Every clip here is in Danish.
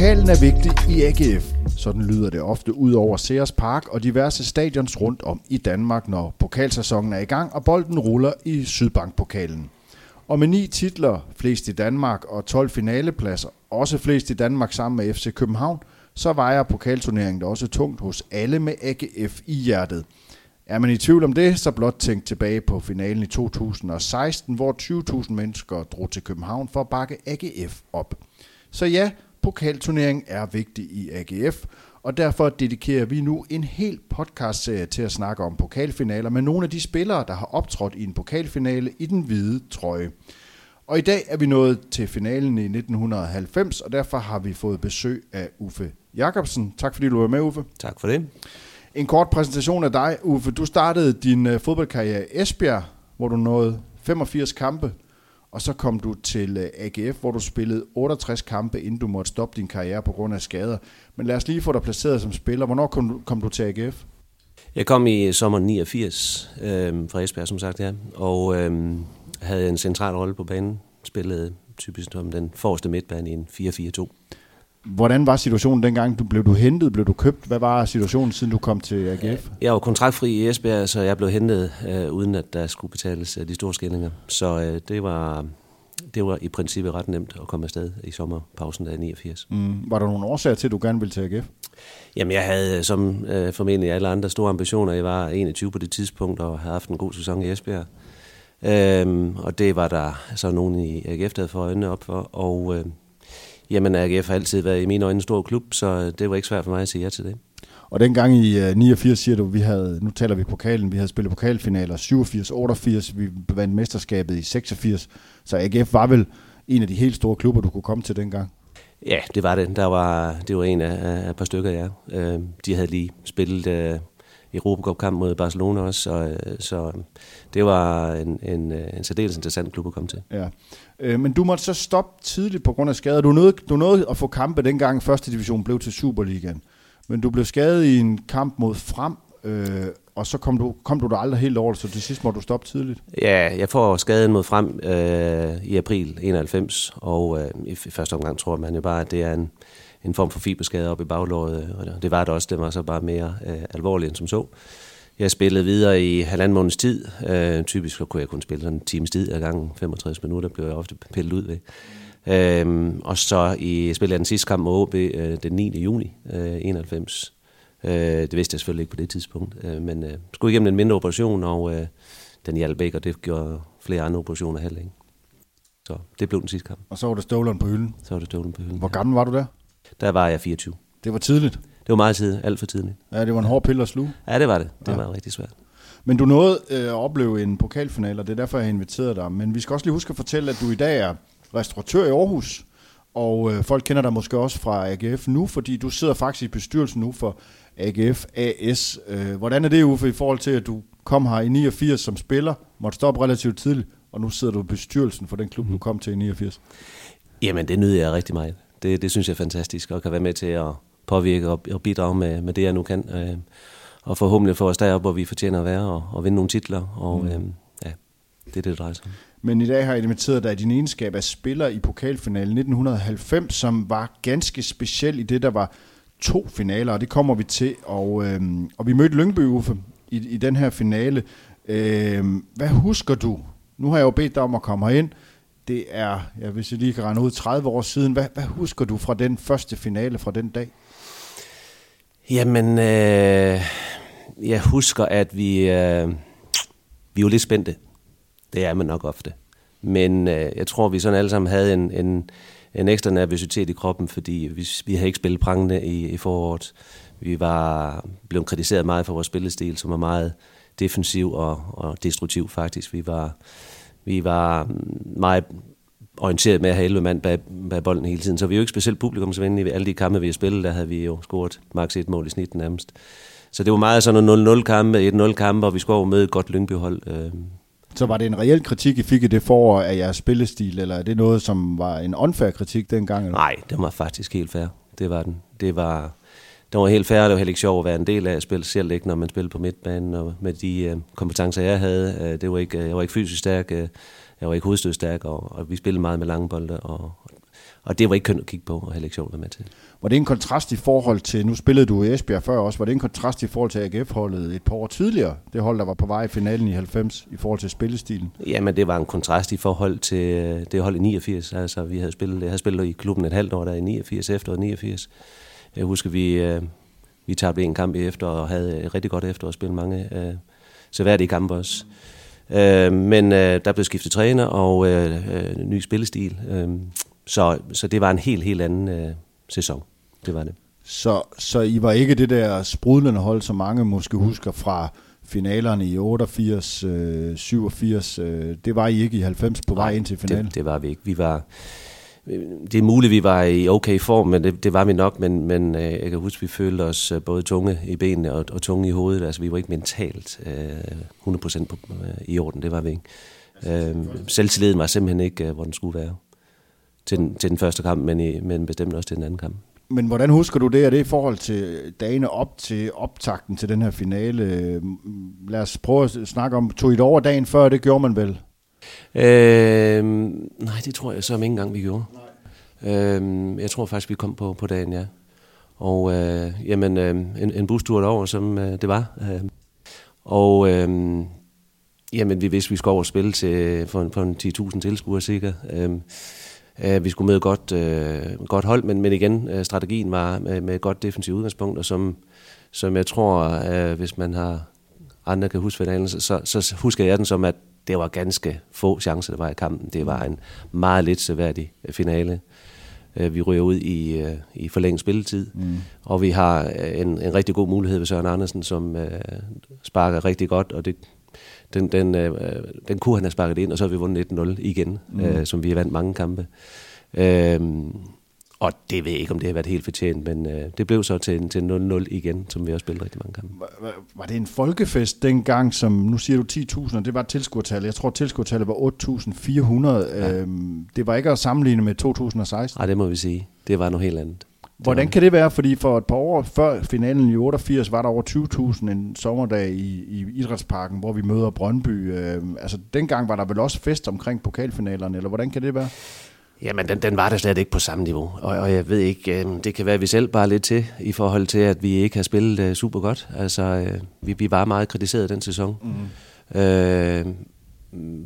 Pokalen er vigtig i AGF. Sådan lyder det ofte ud over Sears Park og diverse stadions rundt om i Danmark, når pokalsæsonen er i gang og bolden ruller i Sydbankpokalen. Og med ni titler, flest i Danmark og 12 finalepladser, også flest i Danmark sammen med FC København, så vejer pokalturneringen også tungt hos alle med AGF i hjertet. Er man i tvivl om det, så blot tænk tilbage på finalen i 2016, hvor 20.000 mennesker drog til København for at bakke AGF op. Så ja, pokalturneringen er vigtig i AGF, og derfor dedikerer vi nu en hel podcastserie til at snakke om pokalfinaler med nogle af de spillere, der har optrådt i en pokalfinale i den hvide trøje. Og i dag er vi nået til finalen i 1990, og derfor har vi fået besøg af Uffe Jakobsen. Tak fordi du var med, Uffe. Tak for det. En kort præsentation af dig, Uffe. Du startede din uh, fodboldkarriere i Esbjerg, hvor du nåede 85 kampe, og så kom du til øh, uh, AGF, hvor du spillede 68 kampe, inden du måtte stoppe din karriere på grund af skader. Men lad os lige få dig placeret som spiller. Hvornår kom du, kom du til AGF? Jeg kom i øh, sommer 89 øh, fra Esbjerg, som sagt, ja, og øh, havde en central rolle på banen. Spillede typisk som den forreste midtbane i en 4-4-2. Hvordan var situationen dengang? Du, blev du hentet? Blev du købt? Hvad var situationen, siden du kom til AGF? Jeg var kontraktfri i Esbjerg, så jeg blev hentet, øh, uden at der skulle betales øh, de store skillinger. Så øh, det, var, det var i princippet ret nemt at komme afsted i sommerpausen der i 89. Mm. Var der nogle årsager til, at du gerne ville til AGF? Jamen, jeg havde som øh, formentlig alle andre store ambitioner. Jeg var 21 på det tidspunkt og havde haft en god sæson i Esbjerg. Øhm, og det var der så nogen i AGF, der havde fået øjnene op for. Og øh, jamen, AGF har altid været i mine øjne en stor klub, så det var ikke svært for mig at sige ja til det. Og dengang i uh, 89 siger du, vi havde, nu taler vi pokalen, vi havde spillet pokalfinaler 87, 88, vi vandt mesterskabet i 86, så AGF var vel en af de helt store klubber, du kunne komme til dengang? Ja, det var det. Der var, det var en af, af et par stykker, ja. Øh, de havde lige spillet øh, Europacup-kamp mod Barcelona også, så, øh, så det var en, en, en særdeles interessant klub at komme til. Ja. Øh, men du måtte så stoppe tidligt på grund af skader. Du nåede, du nåede at få kampe dengang første division blev til Superligaen. Men du blev skadet i en kamp mod Frem, øh, og så kom du, kom du der aldrig helt over, så til sidst må du stoppe tidligt. Ja, jeg får skaden mod Frem øh, i april 91, og øh, i første omgang tror man jo bare, at det er en, en form for fiberskade op i baglåret, og det var det også, det var så bare mere øh, alvorligt end som så. Jeg spillede videre i halvanden måneds tid. Øh, typisk så kunne jeg kun spille sådan en times tid ad gangen. 65 minutter blev jeg ofte pillet ud ved. Øhm, og så i, spillede jeg den sidste kamp mod OB øh, den 9. juni øh, 91. Øh, det vidste jeg selvfølgelig ikke på det tidspunkt, øh, men øh, skulle igennem en mindre operation, og øh, den hjalp ikke, og det gjorde flere andre operationer heller ikke. Så det blev den sidste kamp. Og så var det støvleren på hylden? Så var det støvleren på hylden, Hvor gammel var du der? Der var jeg 24. Det var tidligt? Det var meget tidligt, alt for tidligt. Ja, det var en hård pille at sluge. Ja, det var det. Det Ja. var rigtig svært. Men du nåede øh, at opleve en pokalfinale, og det er derfor, jeg har inviteret dig. Men vi skal også lige huske at fortælle, at du i dag er restauratør i Aarhus, og øh, folk kender dig måske også fra AGF nu, fordi du sidder faktisk i bestyrelsen nu for AGF AS. Øh, hvordan er det, Uffe, i forhold til, at du kom her i 89 som spiller, måtte stoppe relativt tidligt, og nu sidder du i bestyrelsen for den klub, du kom til i 89? Jamen, det nyder jeg rigtig meget. Det, det synes jeg er fantastisk, og kan være med til at påvirke og, og bidrage med, med det, jeg nu kan. Øh, og forhåbentlig få os derop, hvor vi fortjener at være, og, og vinde nogle titler. Og mm. øh, ja, det er det, det drejer sig om. Men i dag har jeg inviteret dig i din egenskab af spiller i pokalfinalen 1990, som var ganske speciel i det, der var to finaler, og det kommer vi til. Og, øhm, og vi mødte Lyngby, Uffe, i, i den her finale. Øhm, hvad husker du? Nu har jeg jo bedt dig om at komme herind. Det er, ja, hvis jeg lige kan regne ud, 30 år siden. Hvad, hvad husker du fra den første finale fra den dag? Jamen, øh, jeg husker, at vi, øh, vi var lidt spændte. Det er man nok ofte. Men øh, jeg tror, vi sådan alle sammen havde en, en, en ekstra nervøsitet i kroppen, fordi vi, vi havde ikke spillet prangende i, i foråret. Vi var blevet kritiseret meget for vores spillestil, som var meget defensiv og, og destruktiv faktisk. Vi var, vi var meget orienteret med at have 11 mand bag, bag bolden hele tiden, så vi er jo ikke specielt publikumsvenlige. I alle de kampe, vi har spillet, der havde vi jo scoret maks et mål i snit nærmest. Så det var meget sådan nogle 0-0 kampe, 1-0 kampe, og vi skulle over med et godt Lyngby-hold. Øh, Så var det en reel kritik, I fik i det forår af jeres spillestil, eller er det noget, som var en unfair kritik dengang? Eller? Nej, det var faktisk helt fair. Det var den. Det var, det var helt færre, det var heller ikke sjovt at være en del af at spille, selv ikke når man spillede på midtbanen, og med de øh, kompetencer, jeg havde. Øh, det var ikke, jeg var ikke fysisk stærk, øh, jeg var ikke hovedstødstærk, og, og vi spillede meget med lange bolde, og, og det var ikke kønt at kigge på, og heller ikke sjovt at være med til. Var det en kontrast i forhold til, nu spillede du i Esbjerg før også, var det en kontrast i forhold til AGF-holdet et par år tidligere? Det hold, der var på vej i finalen i 90 i forhold til spillestilen? Jamen, det var en kontrast i forhold til øh, det hold i 89. Altså, vi havde spillet, jeg havde spillet i klubben et halvt år der i 89, efter 89. Jeg husker, vi, øh, vi tabte en kamp i efter og havde et rigtig godt efter og spille mange øh, seværdige kampe også. Øh, men øh, der blev skiftet træner og øh, øh, ny spillestil. Øh, så, så det var en helt, helt anden øh, sæson. Det var det. Så, så I var ikke det der sprudlende hold, som mange måske husker fra finalerne i 88, øh, 87. Øh, det var I ikke i 90 på vej ind til finalen? Det, det var vi ikke. Vi var, det er muligt, vi var i okay form, men det, det var vi nok, men, men øh, jeg kan huske, vi følte os øh, både tunge i benene og, og tunge i hovedet. Altså, vi var ikke mentalt øh, 100% på, øh, i orden, det var vi ikke. Øh, selvtilliden var simpelthen ikke, øh, hvor den skulle være til den, til den første kamp, men, i, men bestemt også til den anden kamp. Men hvordan husker du det? Er det i forhold til dagene op til optakten til den her finale? Lad os prøve at snakke om, tog I det over dagen før, det gjorde man vel? Øh, nej, det tror jeg så ikke engang, vi gjorde. Øh, jeg tror faktisk, vi kom på, på dagen, ja. Og øh, jamen, øh, en, en bustur derover, som øh, det var. Øh, og øh, jamen, vi vidste, vi skulle over og spille til, for, for en 10.000 tilskuere sikkert. Øh, Øh, vi skulle med et godt, øh, godt hold, men, men igen, øh, strategien var med, med et godt defensivt udgangspunkt, og som, som jeg tror, øh, hvis man har andre kan huske finalen, så, så, så husker jeg den som, at det var ganske få chancer, der var i kampen. Det var en meget lidt seværdig øh, finale. Øh, vi ryger ud i, i forlænget spilletid, mm. og vi har en, en rigtig god mulighed ved Søren Andersen, som uh, sparker rigtig godt, og det, den, den, uh, den kunne han have sparket ind, og så har vi vundet 1-0 igen, mm. uh, som vi har vandt mange kampe. Uh, og det ved jeg ikke, om det har været helt fortjent, men uh, det blev så til, til 0-0 igen, som vi har spillet rigtig mange kampe. Var, var det en folkefest dengang, som nu siger du 10.000, det var tilskuertallet. Jeg tror, tilskuertallet var 8.400. Ja. Uh, det var ikke at sammenligne med 2016. Nej, det må vi sige. Det var noget helt andet. Hvordan kan det være? Fordi for et par år før finalen i 88 var der over 20.000 en sommerdag i, i Idrætsparken, hvor vi møder Brøndby. Øh, altså dengang var der vel også fest omkring pokalfinalerne, eller hvordan kan det være? Jamen, den, den var der slet ikke på samme niveau. Og, og jeg ved ikke, øh, det kan være, at vi selv bare lidt til, i forhold til, at vi ikke har spillet øh, super godt. Altså, øh, vi, vi var meget kritiseret den sæson. Mm. Øh,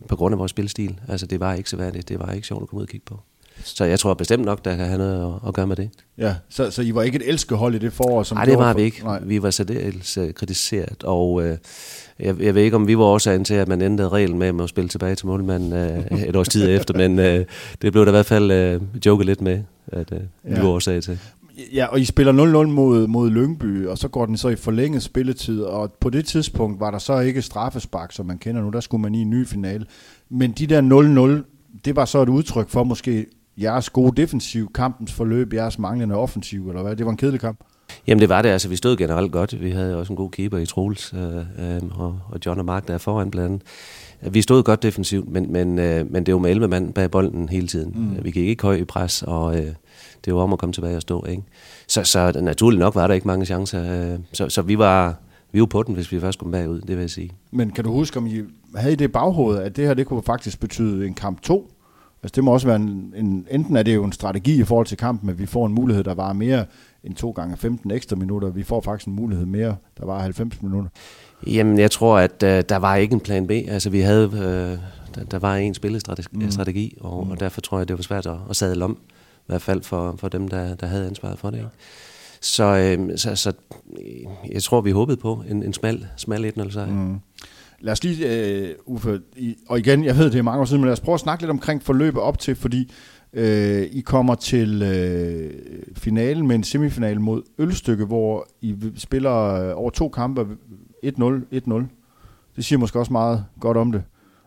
på grund af vores spilstil. Altså, det var ikke så værdigt. Det var ikke sjovt at komme ud og kigge på. Så jeg tror bestemt nok, der kan have noget at, at gøre med det. Ja, så, så I var ikke et elskehold i det forår? Som Nej, det var for... vi ikke. Nej. Vi var særdeles uh, kritiseret, og uh, jeg, jeg ved ikke, om vi var årsagen til, at man ændrede reglen med at spille tilbage til målmanden uh, et års tid efter, men uh, det blev der i hvert fald uh, joket lidt med, at uh, ja. vi var årsag til. Ja, og I spiller 0-0 mod, mod Lyngby, og så går den så i forlænget spilletid, og på det tidspunkt var der så ikke straffespark, som man kender nu, der skulle man i en ny finale. Men de der 0-0, det var så et udtryk for måske jeres gode defensiv, kampens forløb, jeres manglende offensiv, eller hvad? Det var en kedelig kamp. Jamen det var det, altså vi stod generelt godt. Vi havde også en god keeper i Troels, øh, øh, og, og John og Mark der er foran blandt andet. Vi stod godt defensivt, men, men, øh, men det var med 11 mand bag bolden hele tiden. Mm. Vi gik ikke højt i pres, og øh, det var om at komme tilbage og stå. Ikke? Så, så naturligt nok var der ikke mange chancer. Øh, så, så vi var vi var på den, hvis vi først kom bagud, det vil jeg sige. Men kan du huske, om I havde I det baghovedet, at det her det kunne faktisk betyde en kamp 2? Altså det må også være en, en, enten er det jo en strategi i forhold til kampen, at vi får en mulighed, der var mere end to gange 15 ekstra minutter. Vi får faktisk en mulighed mere, der var 90 minutter. Jamen, jeg tror, at uh, der var ikke en plan B. Altså, vi havde, uh, der, der var en spillestrategi, mm. og, mm. og derfor tror jeg, det var svært at, at sadle om. I hvert fald for, for dem, der, der havde ansvaret for det. Ikke? Så, uh, så, så jeg tror, vi håbede på en, en smal, smal 1 sejr. Mm. Lad os lige, uh, Uffe, i, og igen, jeg ved, det er mange år siden, men lad os prøve at snakke lidt omkring forløbet op til, fordi uh, I kommer til uh, finalen med en semifinal mod Ølstykke, hvor I spiller uh, over to kampe 1-0, 1-0. Det siger måske også meget godt om det.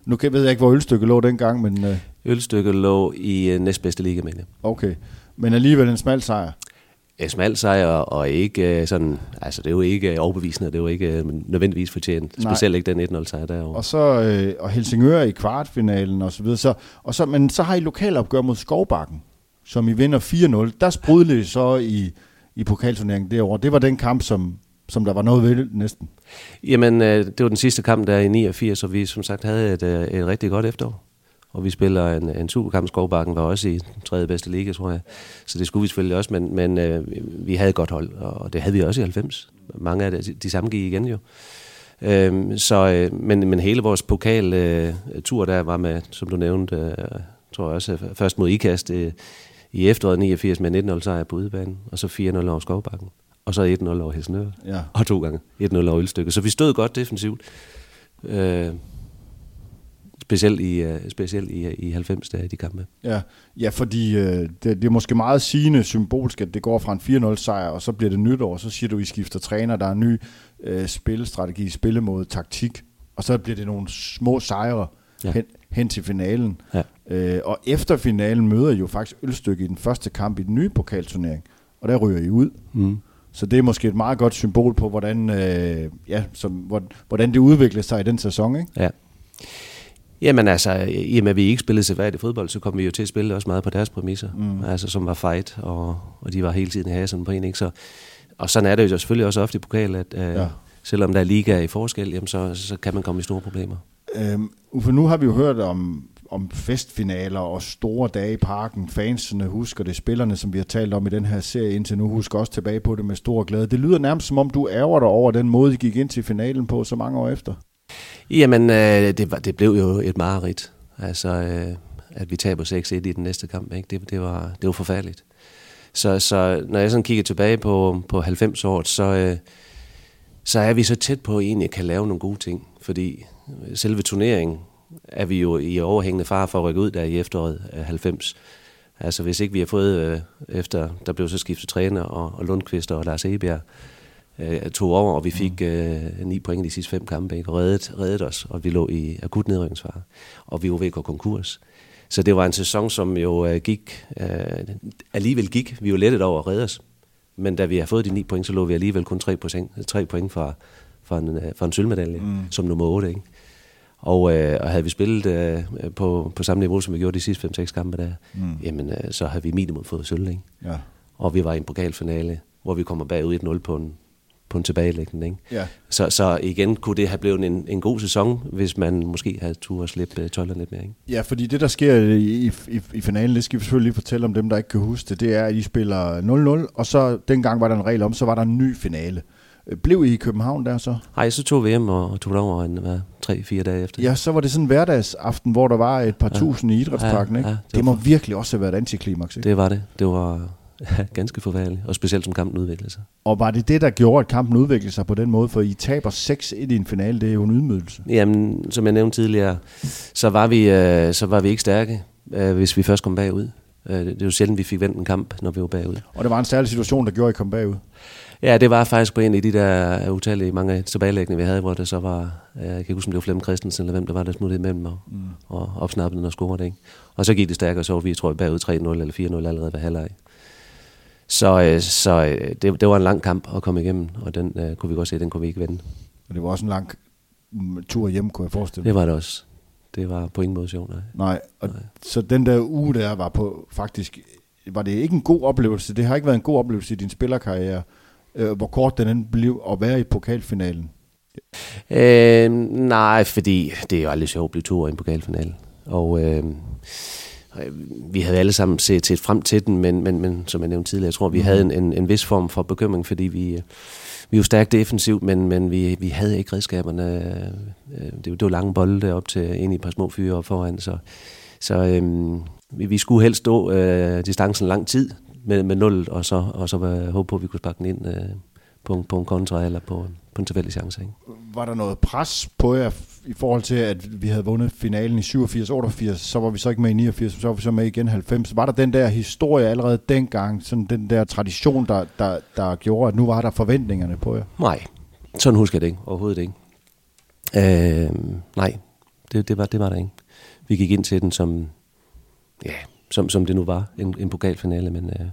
Nu kan, ved jeg ikke, hvor Ølstykke lå dengang, men... Uh, Ølstykke lå i uh, næstbedste liga, mener Okay, men alligevel en smal sejr smal sejr, og ikke øh, sådan, altså det er jo ikke overbevisende, det er jo ikke øh, nødvendigvis fortjent, Nej. specielt ikke den 1-0 sejr derovre. Og så øh, og Helsingør i kvartfinalen og så videre, så, og så, men så har I lokalopgør mod Skovbakken, som I vinder 4-0. Der sprudlede så i, i pokalturneringen år. Det var den kamp, som, som der var noget ved næsten. Jamen, øh, det var den sidste kamp der i 89, og vi som sagt havde et, øh, et rigtig godt efterår. Og vi spiller en, en superkamp. Skovbakken var også i tredje bedste liga, tror jeg. Så det skulle vi selvfølgelig også, men, men øh, vi havde et godt hold, og det havde vi også i 90. Mange af de, de samme gik igen jo. Øh, så, øh, men, men hele vores pokaltur øh, der var med, som du nævnte, øh, tror jeg også, først mod IKAST øh, i efteråret 89 med 19-0 sejr på udebanen, og så 4-0 over Skovbakken, og så 1-0 over Helsingør, ja. og to gange 1-0 over Ølstykke. Så vi stod godt defensivt. Øh, specielt i, uh, specielt i, i 90 dage, de kampe. Ja, ja fordi uh, det, det er måske meget sigende symbolsk, at det går fra en 4-0 sejr, og så bliver det nytår, så siger du, I skifter træner, der er en ny uh, spillestrategi, spillemåde, taktik, og så bliver det nogle små sejre ja. hen, hen til finalen. Ja. Uh, og efter finalen møder I jo faktisk Ølstykke i den første kamp i den nye pokalturnering, og der ryger I ud. Mm. Så det er måske et meget godt symbol på, hvordan, øh, ja, som, hvordan det udvikler sig i den sæson. Ikke? Ja. Jamen altså, i og med at vi ikke spillede seværdigt fodbold, så kom vi jo til at spille også meget på deres præmisser, mm. altså som var fight, og, og de var hele tiden i hasen på en, ikke? Så, og sådan er det jo selvfølgelig også ofte i pokal, at øh, ja. selvom der er liga i forskel, jamen så, så kan man komme i store problemer. Øhm, Uffe, nu har vi jo hørt om, om festfinaler og store dage i parken. Fansene husker det, spillerne, som vi har talt om i den her serie indtil nu, husker også tilbage på det med stor glæde. Det lyder nærmest som om, du ærger dig over den måde, I gik ind til finalen på så mange år efter. Jamen, øh, det, var, det blev jo et mareridt. Altså, øh, at vi taber 6-1 i den næste kamp, ikke? Det, det, var, det var forfærdeligt. Så, så når jeg sådan kigger tilbage på, på 90 år, så, øh, så er vi så tæt på at egentlig kan lave nogle gode ting. Fordi selve turneringen er vi jo i overhængende far for at rykke ud der i efteråret øh, 90. Altså hvis ikke vi har fået, øh, efter der blev så skiftet træner og, og Lundqvist og Lars Ebjerg, øh, tog over, og vi fik øh, ni point i de sidste fem kampe, ikke? og reddet, reddet os, og vi lå i akut nedrykningsfare, og vi var ved at gå konkurs. Så det var en sæson, som jo øh, gik, øh, alligevel gik, vi var lettet over at redde os, men da vi har fået de ni point, så lå vi alligevel kun tre point, tre point fra, fra, en, øh, fra en sølvmedalje, mm. som nummer 8, ikke? Og, øh, og havde vi spillet øh, på, på samme niveau, som vi gjorde de sidste 5-6 kampe der, mm. jamen øh, så havde vi minimum fået sølv, ikke? Ja. Og vi var i en pokalfinale, hvor vi kommer bagud 1-0 på en, på en tilbagelæggende. Ikke? Ja. Så, så igen kunne det have blevet en, en god sæson, hvis man måske havde tur at slippe uh, tøjlerne lidt mere. Ikke? Ja, fordi det, der sker i, i, i finalen, det skal vi selvfølgelig lige fortælle om dem, der ikke kan huske det, det er, at I spiller 0-0, og så dengang var der en regel om, så var der en ny finale. Øh, blev I i København der så? Nej, så tog vi hjem og tog over en, hvad, tre-fire dage efter. Ja, så var det sådan en hverdagsaften, hvor der var et par ja. tusind i idrætsparken. Ja, ikke? Ja, det, det må var... virkelig også have været antiklimaks. Ikke? Det var det. Det var ganske forfærdeligt, og specielt som kampen udviklede sig. Og var det det, der gjorde, at kampen udviklede sig på den måde? For I taber 6-1 i en finale, det er jo en ydmygelse. Jamen, som jeg nævnte tidligere, så var vi, øh, så var vi ikke stærke, øh, hvis vi først kom bagud. Øh, det er jo sjældent, vi fik vendt en kamp, når vi var bagud. Og det var en særlig situation, der gjorde, at I kom bagud? Ja, det var faktisk på en af de der utallige mange tilbagelæggende, vi havde, hvor det så var, jeg kan ikke huske, om det var Flemming Christensen, eller hvem der var, der smuttede imellem og, mm. og opsnappede den og scorede. Ikke? Og så gik det stærkere, så var vi, tror jeg, bagud 3-0 eller 4-0 allerede ved halvleg. Så, øh, så øh, det, det var en lang kamp at komme igennem, og den øh, kunne vi godt se, den kunne vi ikke vinde. Og det var også en lang tur hjem, kunne jeg forestille mig. Det var det også. Det var på ingen måde sjovt, nej. Nej, og nej. så den der uge der var på faktisk, var det ikke en god oplevelse? Det har ikke været en god oplevelse i din spillerkarriere, øh, hvor kort den blev at være i pokalfinalen? Øh, nej, fordi det er jo aldrig sjovt at blive to i en pokalfinale. Og Øh, vi havde alle sammen set, set frem til den, men, men, men som jeg nævnte tidligere, jeg tror, vi havde en, en, en vis form for bekymring, fordi vi, øh, vi jo stærkt defensivt, men, men vi, vi havde ikke redskaberne. Øh, det, det var lange bolde op til ind i et par små fyre foran, så, så øhm, vi, vi skulle helst stå øh, distancen lang tid med, med nul, og så, og så håbe på, at vi kunne sparke den ind øh, på, en, på en kontra eller på, på en tilfældig chance. Ikke? Var der noget pres på jer i forhold til, at vi havde vundet finalen i 87-88, så var vi så ikke med i 89, så var vi så med igen i 90. Var der den der historie allerede dengang, sådan den der tradition, der, der, der gjorde, at nu var der forventningerne på jer? Nej, sådan husker jeg det ikke. Overhovedet ikke. Øh, nej, det, det, var, det var der ikke. Vi gik ind til den som, ja, som, som det nu var, en, en pokalfinale, men... Øh,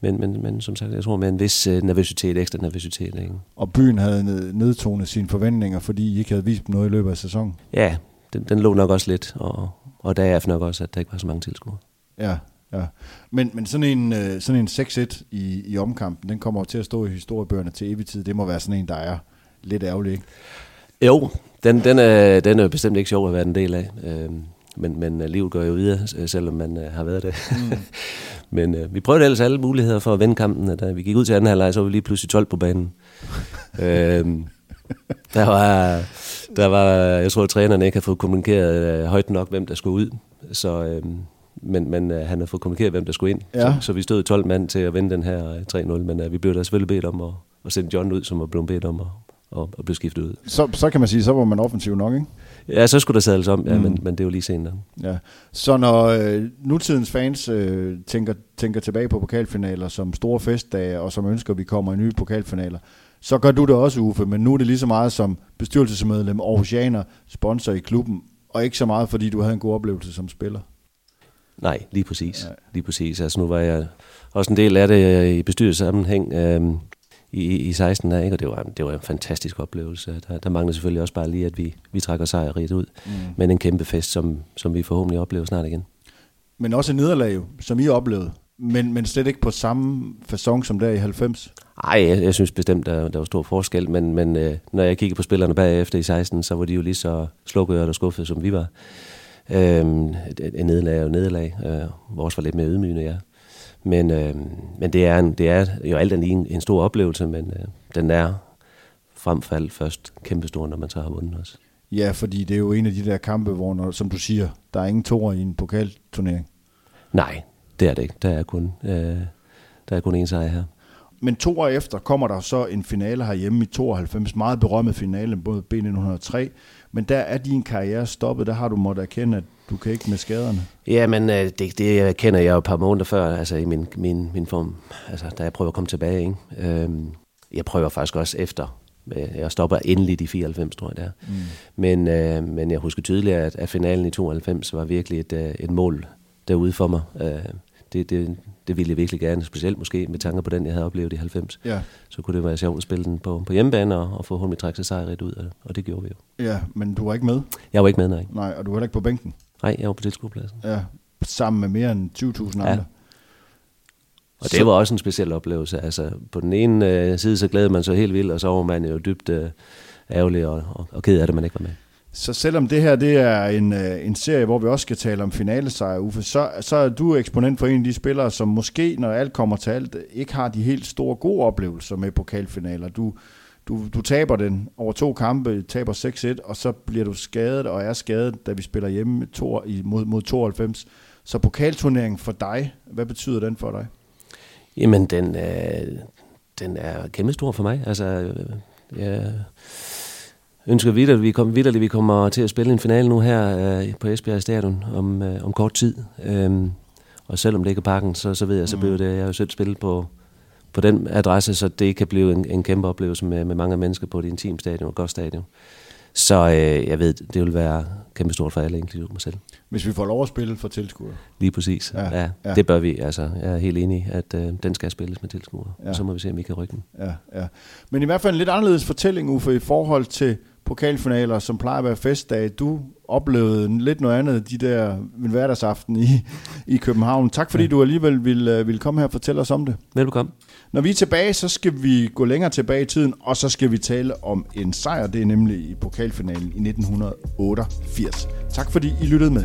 men, men, men som sagt, jeg tror med en vis øh, nervøsitet, ekstra nervøsitet. Ikke? Og byen havde nedtonet sine forventninger, fordi I ikke havde vist noget i løbet af sæsonen? Ja, den, den lå nok også lidt, og, og der er nok også, at der ikke var så mange tilskuere. Ja, Ja. Men, men sådan en, øh, sådan en 6-1 i, i omkampen, den kommer jo til at stå i historiebøgerne til evig tid. Det må være sådan en, der er lidt ærgerlig, ikke? Jo, den, den, er, den er bestemt ikke sjov at være en del af. Øh, men, men øh, livet går jo videre, selvom man har været det. Mm. men øh, vi prøvede ellers alle muligheder for at vende kampen. Da vi gik ud til anden halvleg, så var vi lige pludselig 12 på banen. øh, der var, der var, jeg tror, at træneren ikke har fået kommunikeret øh, højt nok, hvem der skulle ud. Så, øh, men, men øh, han har fået kommunikeret, hvem der skulle ind. Ja. Så, så vi stod 12 mand til at vinde den her 3-0, men øh, vi blev da selvfølgelig bedt om at, at sende John ud, som var blevet bedt om at, og, og blev skiftet ud. Så, så kan man sige, så var man offensiv nok, ikke? Ja, så skulle der sadles om, ja, mm. men, men det er jo lige senere. Ja. Så når øh, nutidens fans øh, tænker, tænker tilbage på pokalfinaler som store festdage, og som ønsker, at vi kommer i nye pokalfinaler, så gør du det også, Uffe, men nu er det lige så meget som bestyrelsesmedlem, Aarhusianer, sponsor i klubben, og ikke så meget, fordi du havde en god oplevelse som spiller. Nej, lige præcis. Ja. Lige præcis. Altså nu var jeg også en del af det i bestyrelsessammenhæng. Øh, i, i 16 der, ikke? og det var, det var en fantastisk oplevelse. Der, der mangler selvfølgelig også bare lige, at vi, vi trækker sejrigt ud, mm. men en kæmpe fest, som, som vi forhåbentlig oplever snart igen. Men også en nederlag, som I oplevede, men, men slet ikke på samme fasong som der i 90? Nej, jeg, jeg synes bestemt, der, der var stor forskel, men, men øh, når jeg kigger på spillerne bagefter i 16, så var de jo lige så slukket og skuffede, som vi var. Øhm, en nederlag og nederlag. Øh, vores var lidt mere ydmygende, ja. Men, øh, men det, er en, det er jo alt andet en, en stor oplevelse, men øh, den er frem for alt først kæmpestor, når man så har vundet også. Ja, fordi det er jo en af de der kampe, hvor, når, som du siger, der er ingen toer i en pokalturnering. Nej, det er det ikke. Der er kun, øh, der er kun en sejr her. Men to år efter kommer der så en finale herhjemme i 92, meget berømmet finale, både B1903, men der er din karriere stoppet, der har du måttet erkende, at du kan ikke med skaderne. Ja, men øh, det, det kender jeg jo et par måneder før, altså i min, min, min form, altså da jeg prøver at komme tilbage. Ikke? Øhm, jeg prøver faktisk også efter. Jeg stopper endelig i 94, tror jeg det er. Mm. Men, øh, men jeg husker tydeligt, at, at finalen i 92 var virkelig et, øh, et mål derude for mig. Øh, det, det, det ville jeg virkelig gerne, specielt måske med tanke på den, jeg havde oplevet i 90. Ja. Så kunne det være sjovt at spille den på, på hjemmebane og, og få hun trække sig sejrigt ud, og, og det gjorde vi jo. Ja, men du var ikke med? Jeg var ikke med, nej. Nej, og du var ikke på bænken? Nej, jeg var på tilskuerpladsen. Ja, sammen med mere end 20.000 andre. Ja. Og det var også en speciel oplevelse. Altså, på den ene øh, side, så glæder man sig helt vildt, og så var man jo dybt øh, ærgerlig og, og, og ked af det, man ikke var med. Så selvom det her det er en, øh, en serie, hvor vi også skal tale om finalesejr, Uffe, så, så er du eksponent for en af de spillere, som måske, når alt kommer til alt, ikke har de helt store gode oplevelser med pokalfinaler. Du, du, du taber den over to kampe, taber 6-1, og så bliver du skadet og er skadet, da vi spiller hjemme to, mod, mod 92. Så pokalturneringen for dig, hvad betyder den for dig? Jamen, den, øh, den er kæmpe stor for mig. Altså, øh, ønsker vidt, at vi, kom, vidt, at vi kommer til at spille en finale nu her øh, på Esbjerg Stadion om, øh, om kort tid. Øh, og selvom det ikke er parken, så, så ved jeg, så mm. bliver det, jeg har jo selv spillet på, på den adresse, så det kan blive en, en kæmpe oplevelse med, med mange mennesker på et team stadion og godt stadion. Så øh, jeg ved, det vil være kæmpe stort for alle, inklusive mig selv. Hvis vi får lov at spille for tilskuere? Lige præcis, ja, ja, ja. det bør vi. Altså, jeg er helt enig at øh, den skal spilles med tilskuere, ja. og så må vi se, om vi kan rykke den. Ja, ja. Men i hvert fald en lidt anderledes fortælling, Uffe, i forhold til pokalfinaler, som plejer at være festdag. Du oplevede lidt noget andet de der en hverdagsaften i, i København. Tak fordi ja. du alligevel ville, ville komme her og fortælle os om det. Velkommen. Når vi er tilbage, så skal vi gå længere tilbage i tiden, og så skal vi tale om en sejr. Det er nemlig i pokalfinalen i 1988. Tak fordi I lyttede med.